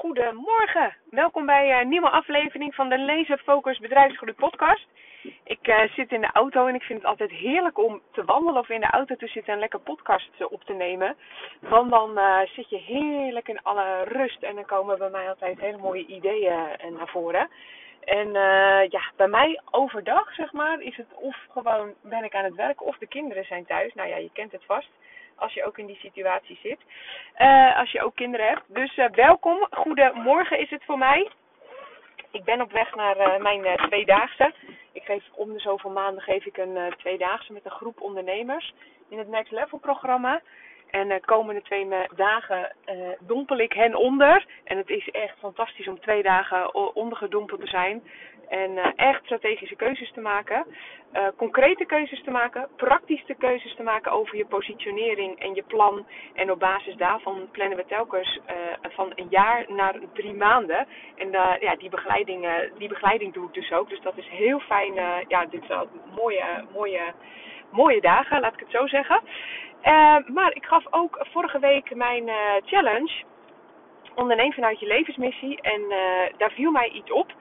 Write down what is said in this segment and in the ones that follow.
Goedemorgen, welkom bij een nieuwe aflevering van de Laser Focus Bedrijfsgroei podcast. Ik uh, zit in de auto en ik vind het altijd heerlijk om te wandelen of in de auto te zitten en lekker podcast op te nemen. Want dan zit je heerlijk in alle rust en dan komen bij mij altijd hele mooie ideeën naar voren. En ja, bij mij overdag zeg maar is het of gewoon ben ik aan het werk of de kinderen zijn thuis. Nou ja, je kent het vast als je ook in die situatie zit. Uh, als je ook kinderen hebt. Dus uh, welkom. Goedemorgen is het voor mij. Ik ben op weg naar uh, mijn tweedaagse. Ik geef om de zoveel maanden geef ik een tweedaagse met een groep ondernemers in het Next Level programma. En de komende twee dagen dompel ik hen onder. En het is echt fantastisch om twee dagen ondergedompeld te zijn. En uh, echt strategische keuzes te maken. Uh, concrete keuzes te maken. Praktische keuzes te maken over je positionering en je plan. En op basis daarvan plannen we telkens uh, van een jaar naar drie maanden. En ja, die, begeleiding, die begeleiding doe ik dus ook. Dus dat is heel fijn. ja, dit zijn mooie, mooie, mooie dagen, laat ik het zo zeggen. maar ik gaf ook vorige week mijn challenge. Onderneem vanuit je levensmissie. En daar viel mij iets op.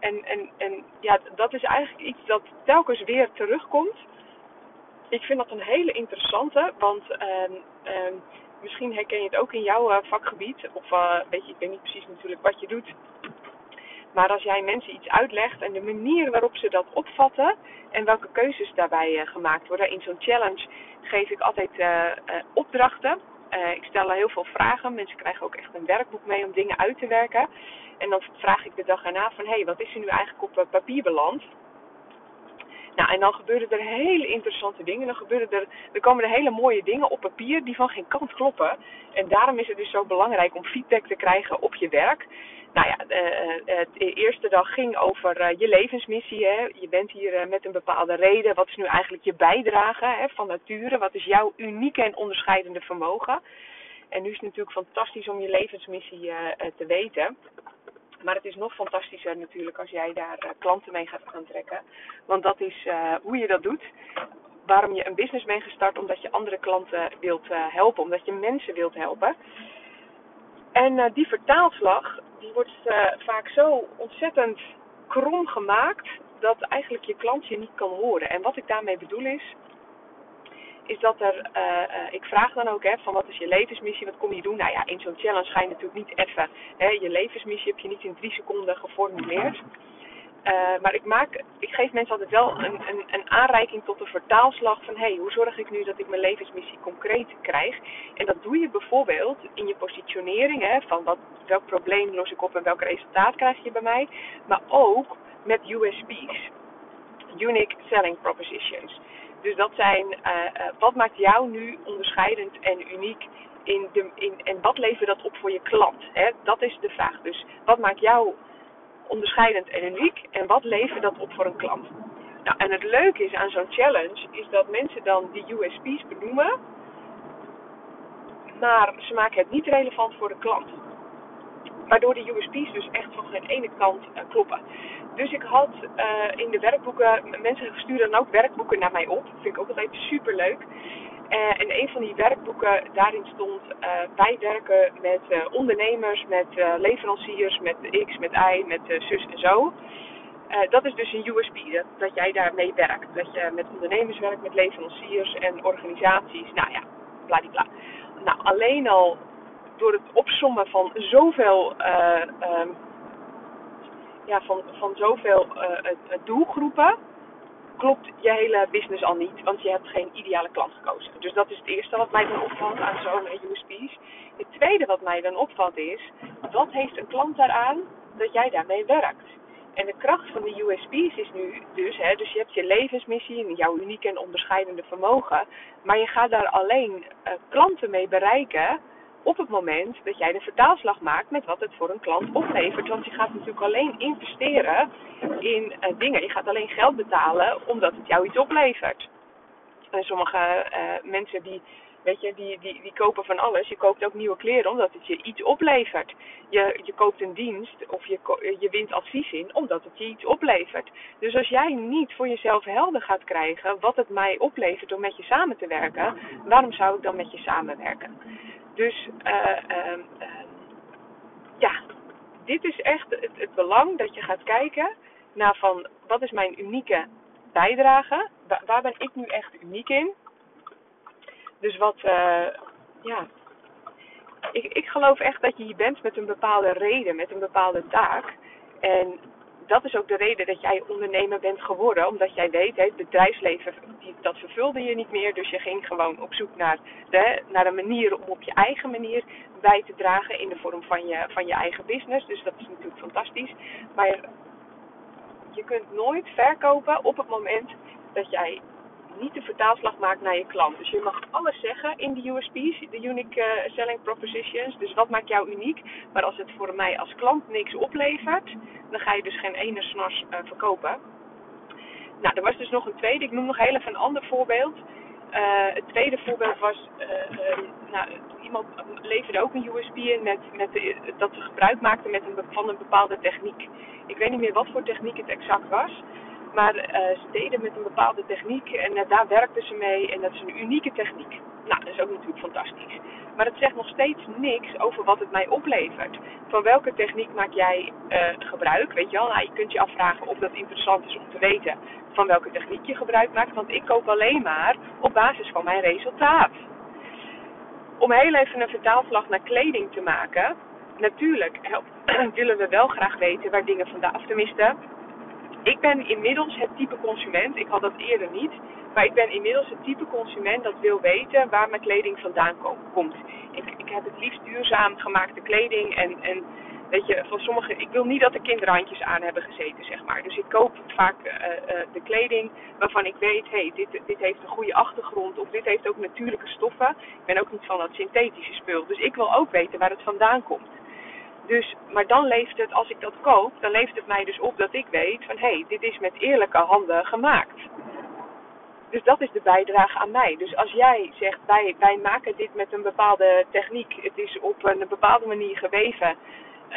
En, en, en ja, dat is eigenlijk iets dat telkens weer terugkomt. Ik vind dat een hele interessante, want um, um, misschien herken je het ook in jouw uh, vakgebied. Of uh, weet je, ik weet niet precies natuurlijk wat je doet. Maar als jij mensen iets uitlegt en de manier waarop ze dat opvatten en welke keuzes daarbij uh, gemaakt worden. In zo'n challenge geef ik altijd opdrachten. Ik stel heel veel vragen. Mensen krijgen ook echt een werkboek mee om dingen uit te werken. En dan vraag ik de dag erna van, hé, hey, wat is er nu eigenlijk op papier beland? Nou, en dan gebeuren er hele interessante dingen. Dan gebeuren er, er komen er hele mooie dingen op papier die van geen kant kloppen. En daarom is het dus zo belangrijk om feedback te krijgen op je werk. Nou ja, de, de eerste dag ging over je levensmissie. Hè. Je bent hier met een bepaalde reden. Wat is nu eigenlijk je bijdrage hè, van nature? Wat is jouw unieke en onderscheidende vermogen? En nu is het natuurlijk fantastisch om je levensmissie te weten. Maar het is nog fantastischer natuurlijk als jij daar klanten mee gaat aantrekken. Want dat is hoe je dat doet. Waarom je een business bent gestart, omdat je andere klanten wilt helpen, omdat je mensen wilt helpen. En die vertaalslag, die wordt vaak zo ontzettend krom gemaakt, dat eigenlijk je klant je niet kan horen. En wat ik daarmee bedoel is, is dat er, uh, uh, ik vraag dan ook hè, van wat is je levensmissie, wat kom je doen? Nou ja, in zo'n challenge ga je natuurlijk niet even, je levensmissie heb je niet in drie seconden geformuleerd. Uh, maar ik, maak, ik geef mensen altijd wel een, een, een aanreiking tot een vertaalslag van hé, hey, hoe zorg ik nu dat ik mijn levensmissie concreet krijg? En dat doe je bijvoorbeeld in je positionering, hè, van wat, welk probleem los ik op en welk resultaat krijg je bij mij, maar ook met USP's, Unique Selling Propositions. Dus dat zijn, uh, uh, wat maakt jou nu onderscheidend en uniek in de, in, en wat levert dat op voor je klant? Hè? Dat is de vraag. Dus wat maakt jou onderscheidend en uniek en wat levert dat op voor een klant? Nou, en het leuke is aan zo'n challenge is dat mensen dan die USP's benoemen, maar ze maken het niet relevant voor de klant. Waardoor de USP's dus echt van geen ene kant uh, kloppen. Dus ik had uh, in de werkboeken, mensen sturen dan ook werkboeken naar mij op. Vind ik ook altijd super leuk. Uh, en een van die werkboeken, daarin stond: uh, wij werken met ondernemers, met leveranciers, met X, met Y, met zus en zo. dat is dus een USP, dat, dat jij daarmee werkt. Dat je met ondernemers werkt, met leveranciers en organisaties. Nou ja, bladibla. Nou, alleen al door het opsommen van zoveel uh, ja, van, van zoveel doelgroepen klopt je hele business al niet, want je hebt geen ideale klant gekozen. Dus dat is het eerste wat mij dan opvalt aan zo'n USP's. Het tweede wat mij dan opvalt is, wat heeft een klant daaraan dat jij daarmee werkt? En de kracht van de USP's is nu dus, hè, dus je hebt je levensmissie en jouw unieke en onderscheidende vermogen, maar je gaat daar alleen uh, klanten mee bereiken op het moment dat jij de vertaalslag maakt met wat het voor een klant oplevert. Want je gaat natuurlijk alleen investeren in uh, dingen. Je gaat alleen geld betalen omdat het jou iets oplevert. En sommige uh, mensen die, weet je, die, die, die kopen van alles. Je koopt ook nieuwe kleren omdat het je iets oplevert. Je, je koopt een dienst of je, je wint advies in omdat het je iets oplevert. Dus als jij niet voor jezelf helder gaat krijgen wat het mij oplevert om met je samen te werken, waarom zou ik dan met je samenwerken? Dus uh, ja, dit is echt het, het belang dat je gaat kijken naar van wat is mijn unieke bijdrage? Waar, waar ben ik nu echt uniek in? Dus wat, uh, ja, ik, ik geloof echt dat je hier bent met een bepaalde reden, met een bepaalde taak. En dat is ook de reden dat jij ondernemer bent geworden. Omdat jij weet, het bedrijfsleven, dat vervulde je niet meer. Dus je ging gewoon op zoek naar, de, naar een manier om op je eigen manier bij te dragen in de vorm van je, van je eigen business. Dus dat is natuurlijk fantastisch. Maar je kunt nooit verkopen op het moment dat jij niet de vertaalslag maakt naar je klant. Dus je mag alles zeggen in de USP's, de Unique uh, Selling Propositions. Dus wat maakt jou uniek? Maar als het voor mij als klant niks oplevert, dan ga je dus geen ene snors uh, verkopen. Nou, er was dus nog een tweede. Ik noem nog heel even een ander voorbeeld. Uh, het tweede voorbeeld was, nou, iemand leverde ook een USP in met, met de, dat ze gebruik maakte met een, van een bepaalde techniek. Ik weet niet meer wat voor techniek het exact was. Maar uh, ze deden met een bepaalde techniek en uh, daar werkten ze mee. En dat is een unieke techniek. Nou, dat is ook natuurlijk fantastisch. Maar het zegt nog steeds niks over wat het mij oplevert. Van welke techniek maak jij uh, gebruik? Weet je wel, nou, je kunt je afvragen of dat interessant is om te weten van welke techniek je gebruik maakt. Want ik koop alleen maar op basis van mijn resultaat. Om heel even een vertaalslag naar kleding te maken. Natuurlijk willen we wel graag weten waar dingen vandaan, tenminste ik ben inmiddels het type consument, ik had dat eerder niet, maar ik ben inmiddels het type consument dat wil weten waar mijn kleding vandaan komt. Ik, ik heb het liefst duurzaam gemaakte kleding en, en weet je, van sommige, ik wil niet dat er kinderhandjes aan hebben gezeten, zeg maar. Dus ik koop vaak uh, de kleding waarvan ik weet, hey, dit, dit heeft een goede achtergrond of dit heeft ook natuurlijke stoffen. Ik ben ook niet van dat synthetische spul. Dus ik wil ook weten waar het vandaan komt. Dus, maar dan leeft het, als ik dat koop, dan leeft het mij dus op dat ik weet van hé, hey, dit is met eerlijke handen gemaakt. Dus dat is de bijdrage aan mij. Dus als jij zegt, wij, wij maken dit met een bepaalde techniek, het is op een bepaalde manier geweven. Uh,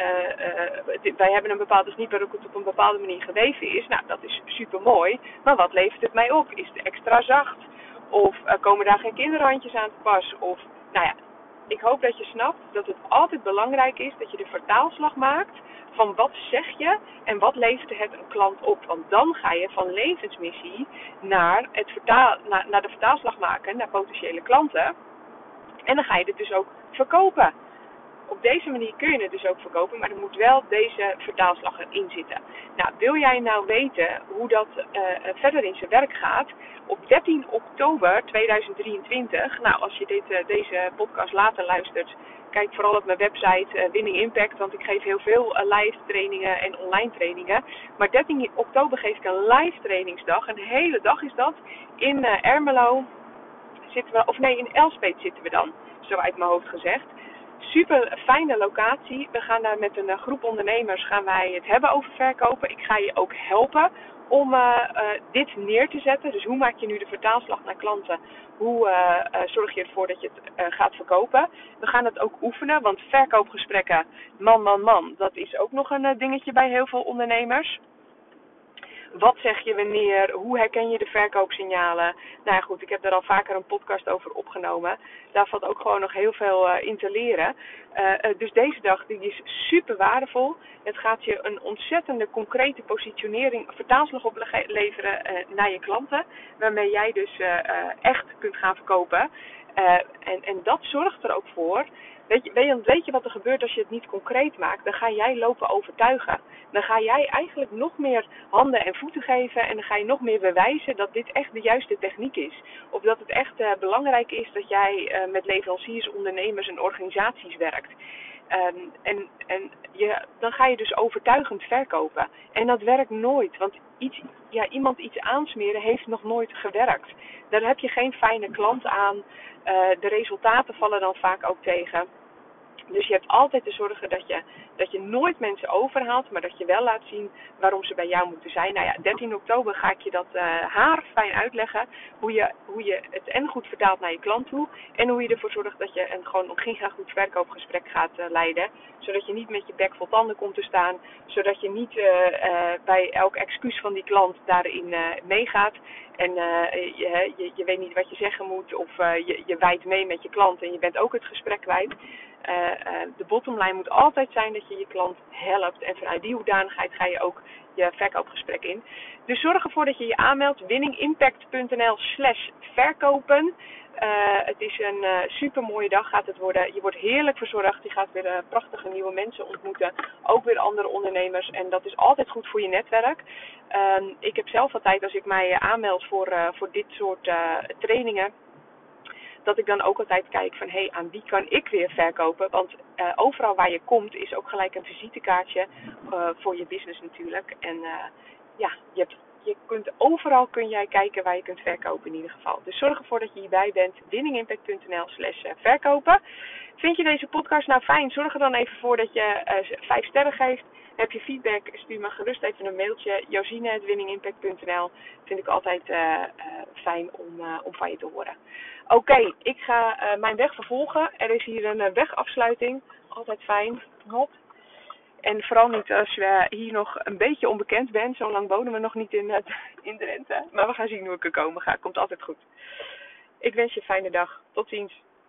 uh, wij hebben een bepaalde sniep waarop het op een bepaalde manier geweven is. Nou, dat is super mooi. Maar wat levert het mij op? Is het extra zacht? Of uh, komen daar geen kinderhandjes aan te pas? Of, nou ja, ik hoop dat je snapt dat het altijd belangrijk is dat je de vertaalslag maakt van wat zeg je en wat levert het een klant op. Want dan ga je van levensmissie naar, het vertaal, naar, de vertaalslag maken naar potentiële klanten. En dan ga je het dus ook verkopen op deze manier kun je het dus ook verkopen, maar er moet wel deze vertaalslag erin zitten. Nou, wil jij nou weten hoe dat uh, verder in zijn werk gaat? Op 13 oktober 2023, nou als je dit, uh, deze podcast later luistert, kijk vooral op mijn website uh, Winning Impact, want ik geef heel veel live trainingen en online trainingen. Maar 13 oktober geef ik een live trainingsdag, een hele dag is dat, in Ermelo zitten we, of nee, in Elspet zitten we dan, zo uit mijn hoofd gezegd super fijne locatie. We gaan daar met een eh, groep ondernemers gaan wij het hebben over verkopen. Ik ga je ook helpen om uh, uh, dit neer te zetten. Dus hoe maak je nu de vertaalslag naar klanten? Hoe zorg je ervoor dat je het gaat verkopen? We gaan het ook oefenen, want verkoopgesprekken, man, man, man, dat is ook nog een dingetje bij heel veel ondernemers. Wat zeg je wanneer? Hoe herken je de verkoopsignalen? Nou ja, goed, ik heb daar al vaker een podcast over opgenomen. Daar valt ook gewoon nog heel veel uh, in te leren. Uh, uh, dus deze dag die is super waardevol. Het gaat je een ontzettende concrete positionering, vertaalslag opleveren naar je klanten. Waarmee jij dus echt kunt gaan verkopen. en, en dat zorgt er ook voor Weet je, weet je wat er gebeurt als je het niet concreet maakt? Dan ga jij lopen overtuigen. Dan ga jij eigenlijk nog meer handen en voeten geven. En dan ga je nog meer bewijzen dat dit echt de juiste techniek is. Of dat het echt uh, belangrijk is dat jij uh, met leveranciers, ondernemers en organisaties werkt. Um, en en je, dan ga je dus overtuigend verkopen. En dat werkt nooit. Want iets, ja, iemand iets aansmeren heeft nog nooit gewerkt. Daar heb je geen fijne klant aan. Uh, de resultaten vallen dan vaak ook tegen. Dus je hebt altijd te zorgen dat je, dat je nooit mensen overhaalt, maar dat je wel laat zien waarom ze bij jou moeten zijn. Nou ja, 13 oktober ga ik je dat uh, haar fijn uitleggen. Hoe je, hoe je het en goed vertaalt naar je klant toe. En hoe je ervoor zorgt dat je een gewoon een giga goed verkoopgesprek gaat uh, leiden. Zodat je niet met je bek vol tanden komt te staan. Zodat je niet uh, bij elk excuus van die klant daarin meegaat. En uh, je, je, je, weet niet wat je zeggen moet of uh, je, je wijdt mee met je klant en je bent ook het gesprek kwijt. Uh, de bottomline moet altijd zijn dat je je klant helpt. En vanuit die hoedanigheid ga je ook je verkoopgesprek in. Dus zorg ervoor dat je je aanmeldt. winningimpact.nl slash verkopen. Het is een super mooie dag gaat het worden. Je wordt heerlijk verzorgd. Je gaat weer prachtige nieuwe mensen ontmoeten. Ook weer andere ondernemers. En dat is altijd goed voor je netwerk. Ehm, ik heb zelf altijd als ik mij aanmeld voor, voor dit soort trainingen dat ik dan ook altijd kijk van hé, hey, aan wie kan ik weer verkopen? Want uh, overal waar je komt is ook gelijk een visitekaartje uh, voor je business natuurlijk. En uh, ja, je, hebt, je kunt overal kun jij kijken waar je kunt verkopen in ieder geval. Dus zorg ervoor dat je hierbij bent. winningimpact.nl slash verkopen. Vind je deze podcast nou fijn? Zorg er dan even voor dat je vijf sterren geeft. Heb je feedback, stuur me gerust even een mailtje. Josine.winningimpact.nl Vind ik altijd fijn om, om van je te horen. Oké, ik ga mijn weg vervolgen. Er is hier een wegafsluiting. Altijd fijn. Hop. En vooral niet als je hier nog een beetje onbekend bent. Zo lang wonen we nog niet in, uh, in Drenthe. Maar we gaan zien hoe ik er komen ga. Komt altijd goed. Ik wens je een fijne dag. Tot ziens.